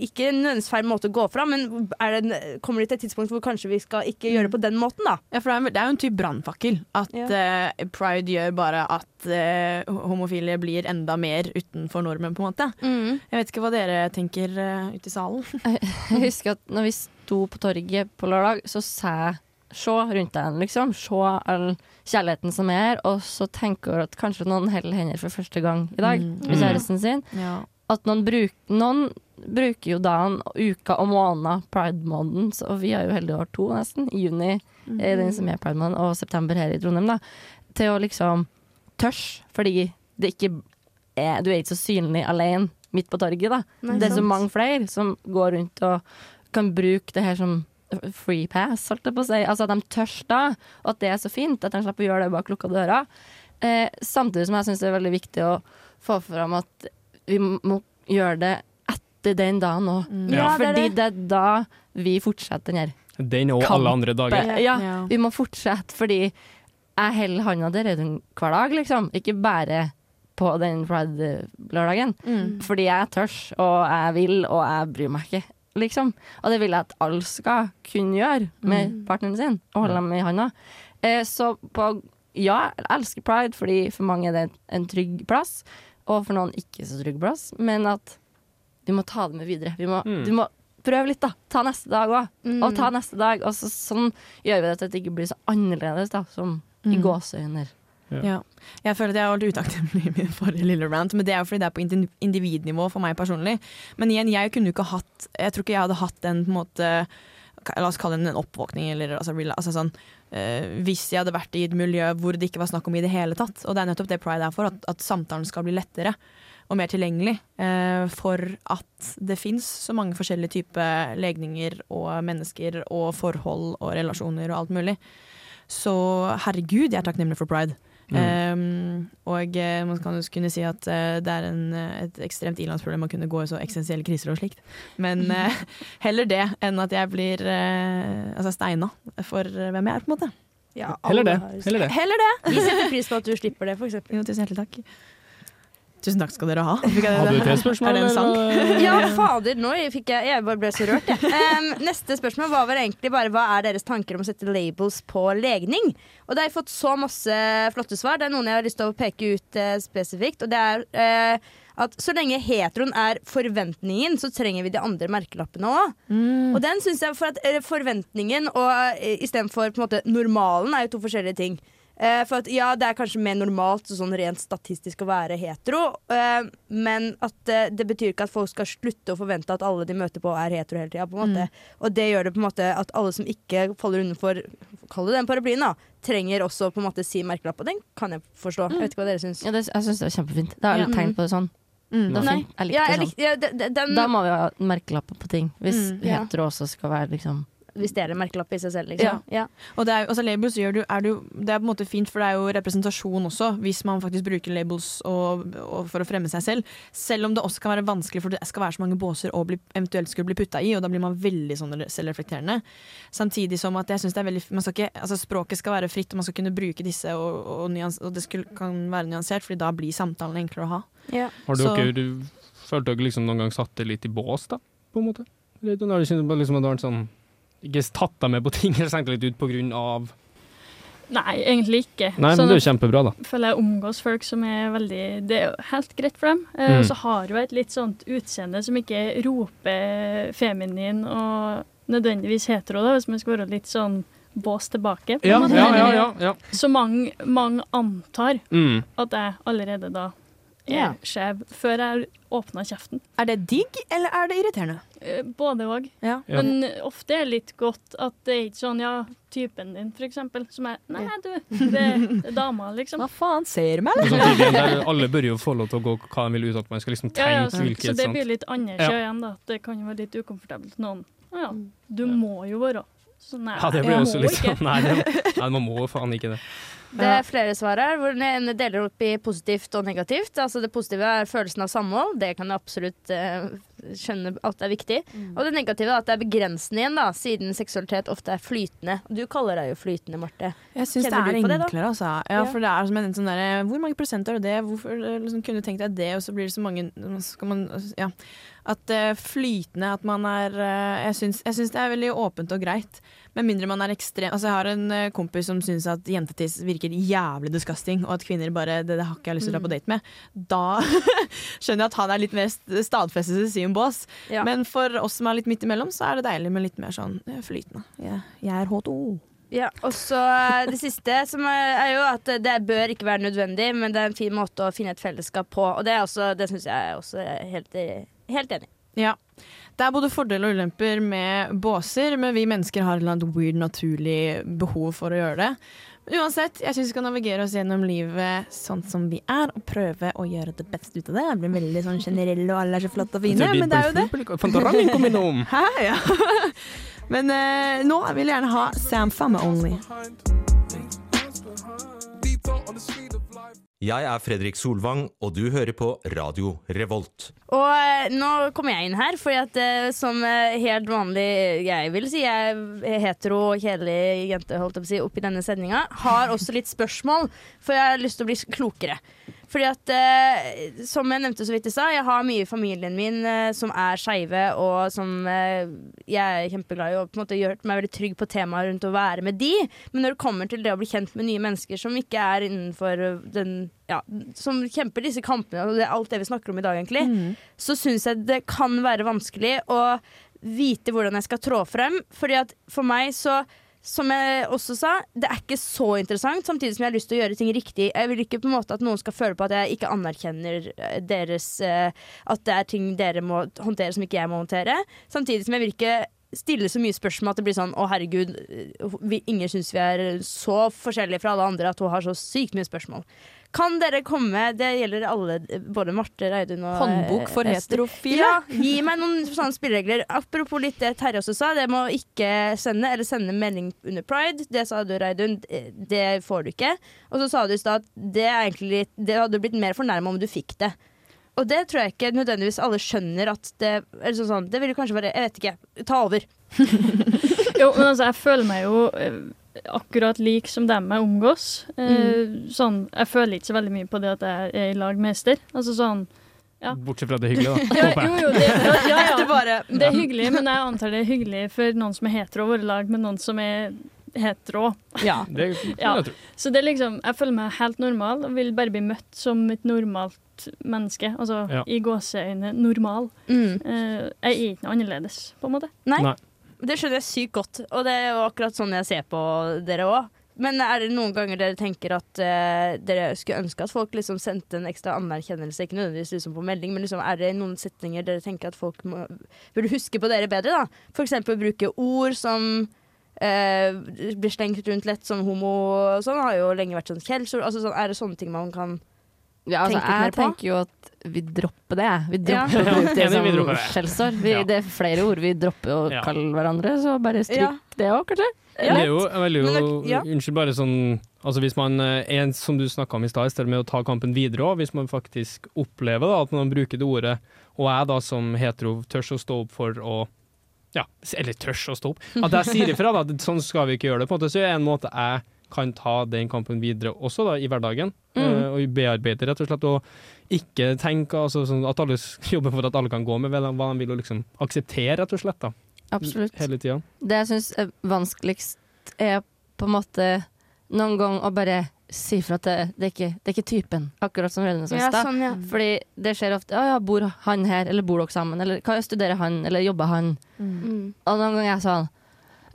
ikke en nødvendigvis feil måte å gå fra, men det, kommer de til et tidspunkt hvor kanskje vi skal ikke gjøre det på den måten, da? Ja, for det er, det er jo en type brannfakkel. At Ja. uh, pride gjør bare at uh, homofile blir enda mer utenfor normen, på en måte. Mm. Jeg vet ikke hva dere tenker uh, ute i salen. Jeg husker at når vi sto på torget på lørdag, så sa jeg Se rundt deg, liksom. Se all kjærligheten som er her. Og så tenker at kanskje noen holder hender for første gang i dag Mm. med kjæresten sin. Ja. At noen, bruk, noen bruker jo dagen, uka og måneden, pride-måneden, og vi har jo heldige år to nesten, i juni er den som er pride-måneden, og september her i Trondheim, da, til å liksom tørs, fordi det ikke er Du er ikke så synlig alene midt på torget, da. Nei, det er så sant. mange flere som går rundt og kan bruke det her som free pass, holdt jeg på å si. Altså at de tørs da, og at det er så fint at de slipper å gjøre det bak lukka dører. Eh, samtidig som jeg syns det er veldig viktig å få fram at vi må gjøre det etter den dagen òg. Ja, det er Fordi det. det er da vi fortsetter den her Den og alle andre dager. Ja, Ja. vi må fortsette, fordi jeg holder hånda der Reidun hver dag, liksom. Ikke bare på den pride-lørdagen. Mm. Fordi jeg tørs, og jeg vil, og jeg bryr meg ikke, liksom. Og det vil jeg at alle skal kunne gjøre med Mm. partneren sin, og holde dem i handa. Eh, så på Ja, jeg elsker pride, fordi for mange er det en trygg plass, og for noen ikke så trygg plass, men at vi må ta det med videre. Vi må, Mm. Du må prøve litt, da. Ta neste dag òg. Mm. Og ta neste dag. Og så, sånn gjør vi det til at det ikke blir så annerledes, da, som i Mm. gåseøyne. Ja. Jeg føler at jeg har vært utakknemlig i min forrige lille rant, men det er jo fordi det er på individnivå for meg personlig. Men igjen, jeg kunne ikke hatt Jeg tror ikke jeg hadde hatt en på en måte La oss kalle det en oppvåkning, eller altså, altså sånn eh, Hvis jeg hadde vært i et miljø hvor det ikke var snakk om i det hele tatt. Og det er nettopp det pride er for, at, at samtalen skal bli lettere og mer tilgjengelig. eh, for at det fins så mange forskjellige typer legninger og mennesker og forhold og relasjoner og alt mulig. Så herregud, jeg er takknemlig for pride. Um, og eh, man kan jo kunne si at uh, det er en, eh, et ekstremt ilandsproblem å kunne gå i så eksistensielle kriser og slikt. Men uh, heller det enn at jeg blir uh, altså steina for hvem jeg er, på en måte. Ja, Heller det. Heller det. Heller det! Vi setter pris på at du slipper det, for eksempel. Jo, tusen hjertelig takk. Tusen takk skal dere ha. Fikk jeg Hadde du til spørsmål? Er det en sang? Ja, fader, nå fikk jeg Jeg bare ble så rørt, jeg. Um, neste spørsmål var vel egentlig bare hva er deres tanker om å sette labels på legning? Og det har jeg fått så masse flotte svar. Det er noen jeg har lyst til å peke ut uh, spesifikt. Og det er uh, at så lenge heteroen er forventningen, så trenger vi de andre merkelappene òg. Mm. Og den synes jeg for at eh, forventningen og uh, istedenfor på normalen er jo to forskjellige ting. Eh, for at ja, det er kanskje mer normalt sånn rent statistisk å være hetero, eh, men at eh, det betyr ikke at folk skal slutte å forvente at alle de møter på, er hetero hele tida. på en måte. Og det gjør det på en måte at alle som ikke faller underfor Kall det den paraplyen, da, trenger også på en måte si merkelapp. Og den kan jeg forstå. Jeg vet ikke hva dere syns. Ja, det, jeg syns det var kjempefint. Da er Ja. tenkt på det sånn. Mm. Det var Nei. Ja, jeg det sånn. likte, ja, de- de- den, Da må vi ha merkelapper på ting. Hvis Mm, ja. hetero også skal være liksom Hvis det er en merkelapp i seg selv, liksom. Ja. Og det er, altså labels gjør det, er du, det er på en måte fint, for det er jo representasjon også, hvis man faktisk bruker labels og, og for å fremme seg selv. Selv om det også kan være vanskelig, for det skal være så mange båser å bli, eventuelt skulle bli putta i, og da blir man veldig sånn selvreflekterende. Samtidig som at jeg synes det er veldig man skal ikke, altså Språket skal være fritt, og man skal kunne bruke disse, og, og, nyans, og det skulle, kan være nyansert, Fordi da blir samtalen enklere å ha. Har Så- dere du, følte dere liksom noen gang satt det litt i bås, da? På en måte? Har du på liksom at det har vært sånn Ikke tatt deg med på ting, eller senkt litt ut av Nei, egentlig ikke. Nei, men Sånn det er jo kjempebra, da. føler jeg omgås folk som er veldig Det er jo helt greit for dem. Eh, Mm. Og så har jo et litt sånt utseende som ikke roper feminin og nødvendigvis hetero, da, hvis man skal være litt sånn bås tilbake. Ja, ja, ja. ja, ja. Så mange, mange antar Mm. at jeg allerede da er skjev, før jeg åpna kjeften. Er det digg, eller er det irriterende? Eh, Både òg. Ja. Ja. Men ofte er det litt godt at det er ikke sånn ja, typen din, for eksempel, som er Nei, du, det er dama, liksom. Hva faen, ser du meg, der alle bør jo få lov til å gå hva de vil ut, at man skal liksom tenke ja, så, hvilket så det blir litt annerledes Ja. igjen, da. Det kan jo være litt ukomfortabelt for noen. Ja, du må jo være så nei, Ja, det blir jeg også må litt ikke. sånn Nei, det, nei, man må faen ikke det. Det er flere svar her, hvor den deler opp i positivt og negativt. Altså Det positive er følelsen av samhold. Det kan jeg absolutt eh, skjønne at er viktig. Og det negative er at det er begrensende igjen, da, siden seksualitet ofte er flytende. Du kaller deg jo flytende, Marte. Jeg syns det er enklere, det, altså. Ja, for det er som en sånn derre Hvor mange prosent er det? Hvorfor eh, liksom, kunne du tenkt deg det, og så blir det så mange skal man, Ja. At uh, flytende At man er uh, jeg syns det er veldig åpent og greit. Med mindre man er ekstrem Altså, jeg har en eh, kompis som syns at jentetiss virker jævlig disgusting, og at kvinner bare Det, det har ikke jeg lyst til å dra på date med. Da skjønner jeg at han er litt mer st- stadfestet i sin bås. Ja. Men for oss som er litt midt imellom, så er det deilig med litt mer sånn eh, flytende. Jeg, jeg er H2. Ja, og så eh, det siste, som er, er jo at det bør ikke være nødvendig, men det er en fin måte å finne et fellesskap på. Og det, er også- det syns jeg er også helt, helt enig i. Ja. Det er både fordeler og ulemper med båser, men vi mennesker har et eller annet weird naturlig behov for å gjøre det. Men uansett, jeg syns vi skal navigere oss gjennom livet sånn som vi er, og prøve å gjøre det beste ut av det. Jeg blir veldig sånn generell, og alle er så flotte og fine, men det er jo det. Hæ, ja. Men uh, nå vil jeg gjerne ha Sam Famma Only. Jeg er Fredrik Solvang, og du hører på Radio Revolt. Og eh, nå kommer jeg inn her, fordi at eh, som eh, helt vanlig jeg vil si, jeg er hetero og kjedelig jente holdt å si, oppi denne sendinga, har også litt spørsmål, for jeg har lyst til å bli klokere. Fordi at, eh, som jeg nevnte så vidt i stad, jeg har mye i familien min eh, som er skeive, og som eh, jeg er kjempeglad i, og på en måte gjort meg veldig trygg på temaet rundt å være med de. Men når det kommer til det å bli kjent med nye mennesker som ikke er innenfor den ja, Som kjemper disse kampene, og det er alt det vi snakker om i dag, egentlig, så syns jeg det kan være vanskelig å vite hvordan jeg skal trå frem. Fordi at for meg så som jeg også sa, det er ikke så interessant, samtidig som jeg har lyst til å gjøre ting riktig. Jeg vil ikke på en måte at noen skal føle på at jeg ikke anerkjenner eh, deres eh, At det er ting dere må håndtere som ikke jeg må håndtere. Samtidig som jeg vil ikke stille så mye spørsmål at det blir sånn Å, herregud, eh, vi, ingen syns vi er så forskjellige fra alle andre at hun har så sykt mye spørsmål. Kan dere komme Det gjelder alle, både Marte, Reidun og Håndbok for eh, heterofile? Ja, gi meg noen sånne spilleregler. Apropos litt det Terje også sa, det må ikke sende eller sende melding under pride. Det sa du, Reidun. Det- Det får du ikke. Og så sa du i stad at det, er egentlig litt, det hadde blitt mer fornærma om du fikk det. Og det tror jeg ikke nødvendigvis alle skjønner at det eller sånn, sånn, Det vil kanskje være Jeg vet ikke. Ta over. Jo, men altså, jeg føler meg jo eh, akkurat lik som dem jeg omgås. Mm. sånn, jeg føler ikke så veldig mye på det at jeg er i lag med Ester. Altså sånn ja. Bortsett fra det hyggelige, da. Ja, jo, jo, det, ja, ja. Det er hyggelig, men jeg antar det er hyggelig for noen som er hetero å være i lag med noen som er hetero. Ja. Det jeg. Så det er liksom, jeg føler meg helt normal og vil bare bli møtt som et normalt menneske. Altså Ja. i gåseøyne normal. Mm. Eh, jeg er ikke noe annerledes, på en måte. Nei. Nei. Det skjønner jeg sykt godt, og det er jo akkurat sånn jeg ser på dere òg. Men er det noen ganger dere tenker at uh, dere skulle ønske at folk liksom sendte en ekstra anerkjennelse? Ikke nødvendigvis liksom på melding, men liksom, er det noen setninger dere tenker at folk må, burde huske på dere bedre? da? Eksempel bruke ord som uh, blir slengt rundt lett som homo og sånn, har jo lenge vært sånn kjeldsord. Altså, sånn, er det sånne ting man kan Ja, altså, jeg tenker jo at vi dropper det. Vi Ja. dropper å bruke det som skjellsår. Ja. Det er flere ord. Vi dropper å Ja. kalle hverandre, så bare stryk Ja. det òg, kanskje. Det er jo, jeg vil jo det- ja. Unnskyld, bare sånn Altså Hvis man eh, er som du snakka om i stad, i stedet med å ta kampen videre òg, hvis man faktisk opplever da, at man bruker det ordet, og jeg da som hetero tør å stå opp for å Ja, eller tør å stå opp. At jeg sier ifra, da. Sånn skal vi ikke gjøre det. på en måte, Så er en måte jeg kan ta den kampen videre også da, i hverdagen. Mm. eh, Og bearbeide, rett og slett. Og ikke tenke altså, sånn at alle jobber for at alle kan gå med hva de vil, og liksom akseptere, rett og slett. da. Absolutt. Hele tida. Det jeg syns er vanskeligst, er på en måte noen gang å bare si fra at det, det, er ikke, det er ikke typen, akkurat som Rødne sa i Ja, sånn, ja. Fordi det skjer ofte ja, ja, bor han her, eller bor dere sammen, eller hva studerer han, eller jobber han? Mm. Og noen ganger er jeg sånn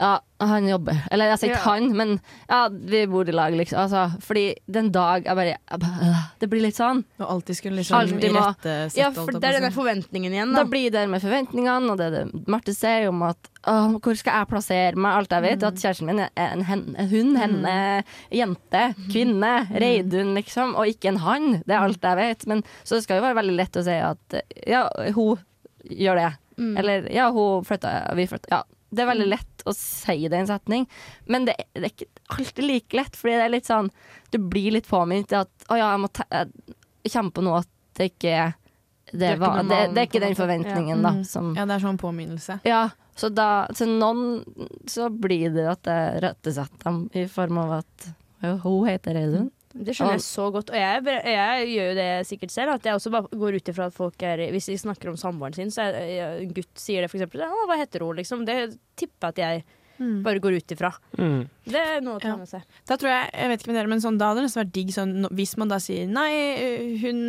Ja, han jobber. Eller jeg sier ikke han, men ja, vi bor i lag, liksom. Altså, fordi den dag jeg bare, jeg bare øh, Det blir litt sånn. Og alltid skulle liksom Alltid irettesette Ja, for det er den forventningen igjen, Da da. blir det med forventningene, og det er det Marte sier om at å, hvor skal jeg plassere meg? Alt jeg vet, Mm. at kjæresten min er en, hen, en hun, henne, jente, kvinne, Mm. Reidun, liksom, og ikke en han. Det er alt jeg vet. Men så det skal jo være veldig lett å si at ja, hun gjør det. Mm. Eller ja, hun flytta, vi flytta. Ja. Det er veldig lett å si det i en setning, men det, det er ikke alltid like lett. Fordi det er litt sånn Du blir litt påminnet til at å ja, jeg må kjenne på noe at det ikke er det, er ikke var, det, det er ikke den forventningen, Ja. da. Mm. Som, Ja, det er sånn påminnelse. ja, så da Til noen så blir det at jeg rettesetter dem i form av at hun heter Reidun. Det skjønner jeg så godt. Og jeg, jeg gjør jo det sikkert selv. At jeg også bare går ut ifra at folk er Hvis de snakker om samboeren sin, så er en gutt sier det for eksempel Å, hva heter hun, liksom? Det tipper jeg at jeg bare går ut ifra. Mm. Det er noe å ta med seg. Da tror jeg, jeg vet ikke med dere, men sånn, da hadde det nesten vært digg sånn, hvis man da sier nei, hun,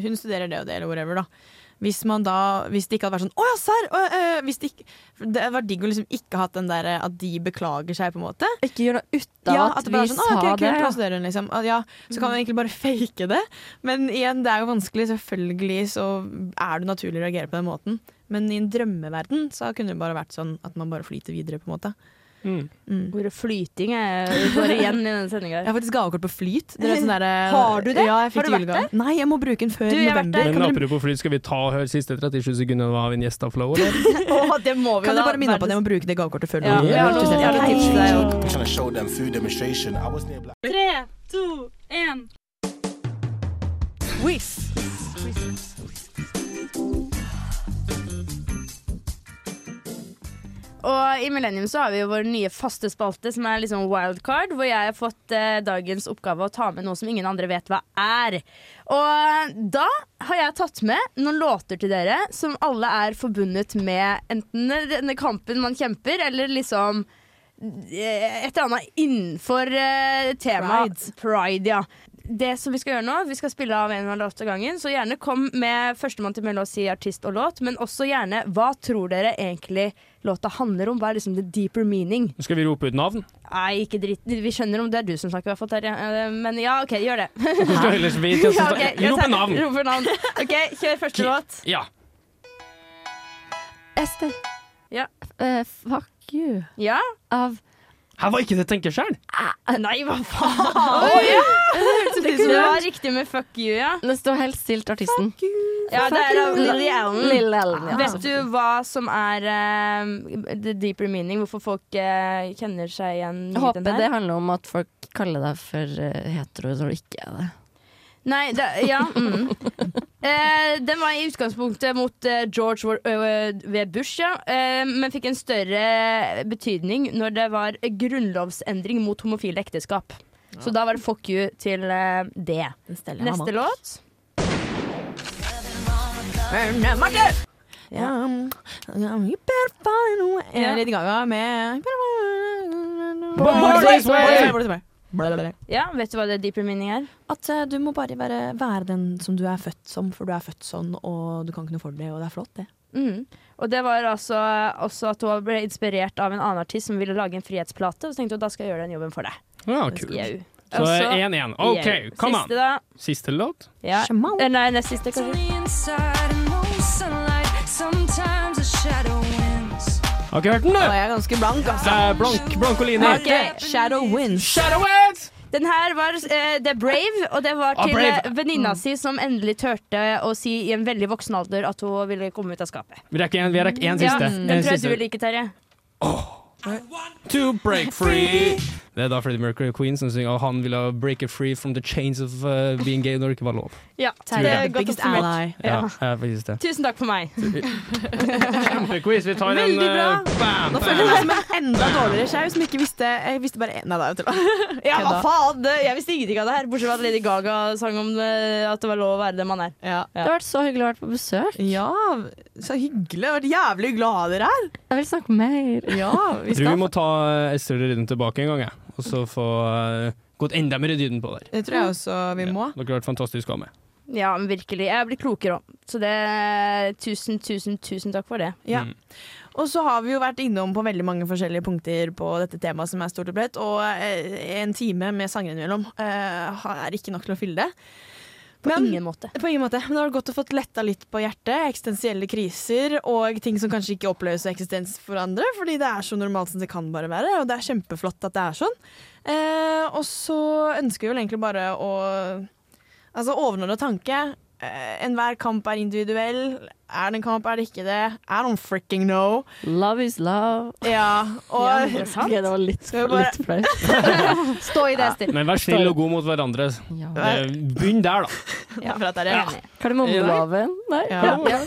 hun studerer det og det, eller whatever, da. Hvis man da, hvis det ikke hadde vært sånn 'Å ja, serr!' det, var det digg å liksom ikke hatt den der at de beklager seg, på en måte. Ikke gjør noe ut av Ja, at, at vi sånn, «Å, sa ok, det. kult, det. hva studerer liksom. Ja, så kan man egentlig bare fake det. Men igjen, det er jo vanskelig. Selvfølgelig så er det naturlig å reagere på den måten. Men i en drømmeverden så kunne det bare vært sånn at man bare flyter videre, på en måte. Mm. Mm. Ordet flyting er, går igjen i denne sendinga. Jeg har faktisk gavekort på Flyt. Det er sånn der, eh, Har du det? Ja, Har du vært der? Nei, jeg må bruke den før Du, november. Men apropos flyt, skal vi ta og høre siste 37 sekunder av en gjest av Flow, eller? oh, det må vi kan da, dere bare minne på at jeg må bruke det gavekortet før Ja, ja, jeg har Tusen jeg har hjertelig. Og i Millennium så har vi jo vår nye faste spalte, som er liksom wildcard, hvor jeg har fått eh, dagens oppgave å ta med noe som ingen andre vet hva er. Og da har jeg tatt med noen låter til dere som alle er forbundet med enten denne kampen man kjemper, eller liksom eh, et eller annet innenfor eh, temaet Pride. Pride. ja. Det som Vi skal gjøre nå, vi skal spille av en låt av gangen. Så gjerne kom med førstemann til mellom å si artist og låt, men også gjerne hva tror dere egentlig låta handler om? Hva er liksom the deeper meaning? Skal vi rope ut navn. Nei, ikke dritt. Vi skjønner om det er du som snakker, i hvert fall, Terje. Eh, Men ja, OK, gjør det. Som Ja, ok, tar- Rope navn! roper navn. OK, kjør første låt. Ja. Ester. Ja. Uh, fuck you. Ja? Av Her var ikke det tenker sjøl! Nei, hva faen? Det Det var riktig med fuck you, ja. Det står helt stilt artisten. Fuck you. Ja, det er av Lille Ellen. Lille Ellen ja. Vet du hva som er uh, the deeper meaning? Hvorfor folk uh, kjenner seg igjen i Jeg håper det handler om at folk kaller deg for uh, hetero når du ikke er det. Nei, det, ja. Mm. Eh, den var i utgangspunktet mot eh, George øh, W. Bush, ja. Eh, men fikk en større betydning når det var grunnlovsendring mot homofile ekteskap. Så da var det fuck you til eh, det. Neste låt. Ja. A. Ja. Lady Gaga med. Born This Way. Blablabla. Ja, vet du hva det deeper meaning er? At uh, du må bare være, være den som du er født som, for du er født sånn, og du kan ikke noe for det, og det er flott, det. Mm. Og det var altså også at hun ble inspirert av en annen artist som ville lage en frihetsplate. Og så tenkte hun da skal jeg gjøre den jobben for deg. Ja, kult. Så 1-1. OK, come on. Siste, da. Siste låt? Ja. Eh, Nei, nest siste, kanskje. Har ikke hørt den, du? Jeg er ganske blank, altså. Eh, blank, Blankolini. Ok. Shadow wins. Shadow wins! Den her var eh, The Brave, og det var Ah, til Brave. eh, venninna si som endelig turte å si i en veldig voksen alder at hun ville komme ut av skapet. Vi rekker en, vi rekker en Ja, siste. den En tror jeg du siste. vil like, Terje. To break free. Det er da Freddie Mercury Queen som synger at han ville break it free from the chains of uh, being gay når det ikke var lov. Ja, det er godt oppsummert. ally. Ja, Ja. ja faktisk det. Tusen takk for meg. Kjempequiz. Vi tar en Veldig bra. uh, bam, Nå føler jeg meg som en enda dårligere sjau som ikke visste Jeg visste bare Nei da, jeg du. Ja, hva faen? Jeg visste ingenting av det her, bortsett fra at Lady Gaga sang om det, at det var lov å være den man er. Ja. Det har vært så hyggelig å være på besøk. ja, så hyggelig. Jeg har vært jævlig glad dere her. Jeg vil snakke mer. Ja, vi Jeg tror vi må ta uh, Ester Rydden tilbake en gang, jeg. Og så få uh, gått enda mer i dyden på der. Det tror jeg også vi må. Dere har vært fantastisk å ha med. Ja, men virkelig. Jeg blir klokere òg. Så det Tusen, tusen, tusen takk for det. Ja. Mm. Og så har vi jo vært innom på veldig mange forskjellige punkter på dette temaet som er stort og bredt, og eh, en time med sanger innimellom eh, er ikke nok til å fylle det. På ingen måte. På ingen måte. Men det har godt å få letta litt på hjertet. Eksistensielle kriser og ting som kanskje ikke som eksistens for andre, fordi det er så normalt som det kan bare være, og det er kjempeflott at det er sånn. Eh, og så ønsker vi vel egentlig bare å Altså overordna tanke. Eh, Enhver kamp er individuell. Er det en kamp, er det ikke det? I don't fricking know. Love is love. Ja, og Ja, det det var litt- litt flaut. Stå i det, Stil. Men vær snill og god mot hverandre. Ja. Begynn der, da. Ja, for at det er Enig. Hva er det med omloven? Nei? Ja.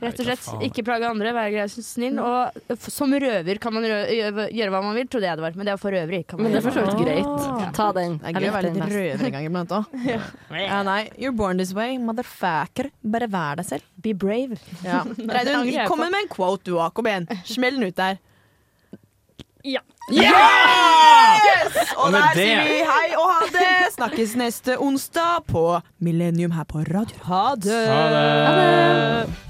Rett og slett. Ikke plage andre, være grei og snill. Og som røver kan man gjøre hva man vil, trodde jeg det var. Men det er for øvrig. Kan man Men det er for så vidt gjøre. greit. Ta den. Det er gøy å være litt røver en gang iblant òg. Ja, nei, you're born this way, motherfucker. Bare vær deg selv. Be brave. Ja. Reidun, kom med en quote du òg. Kom igjen. Smell den ut der. Ja. Yes! Og Og der sier vi hei og ha det. Snakkes neste onsdag på Millennium her på radio. Ha det. Ha det. Ha det.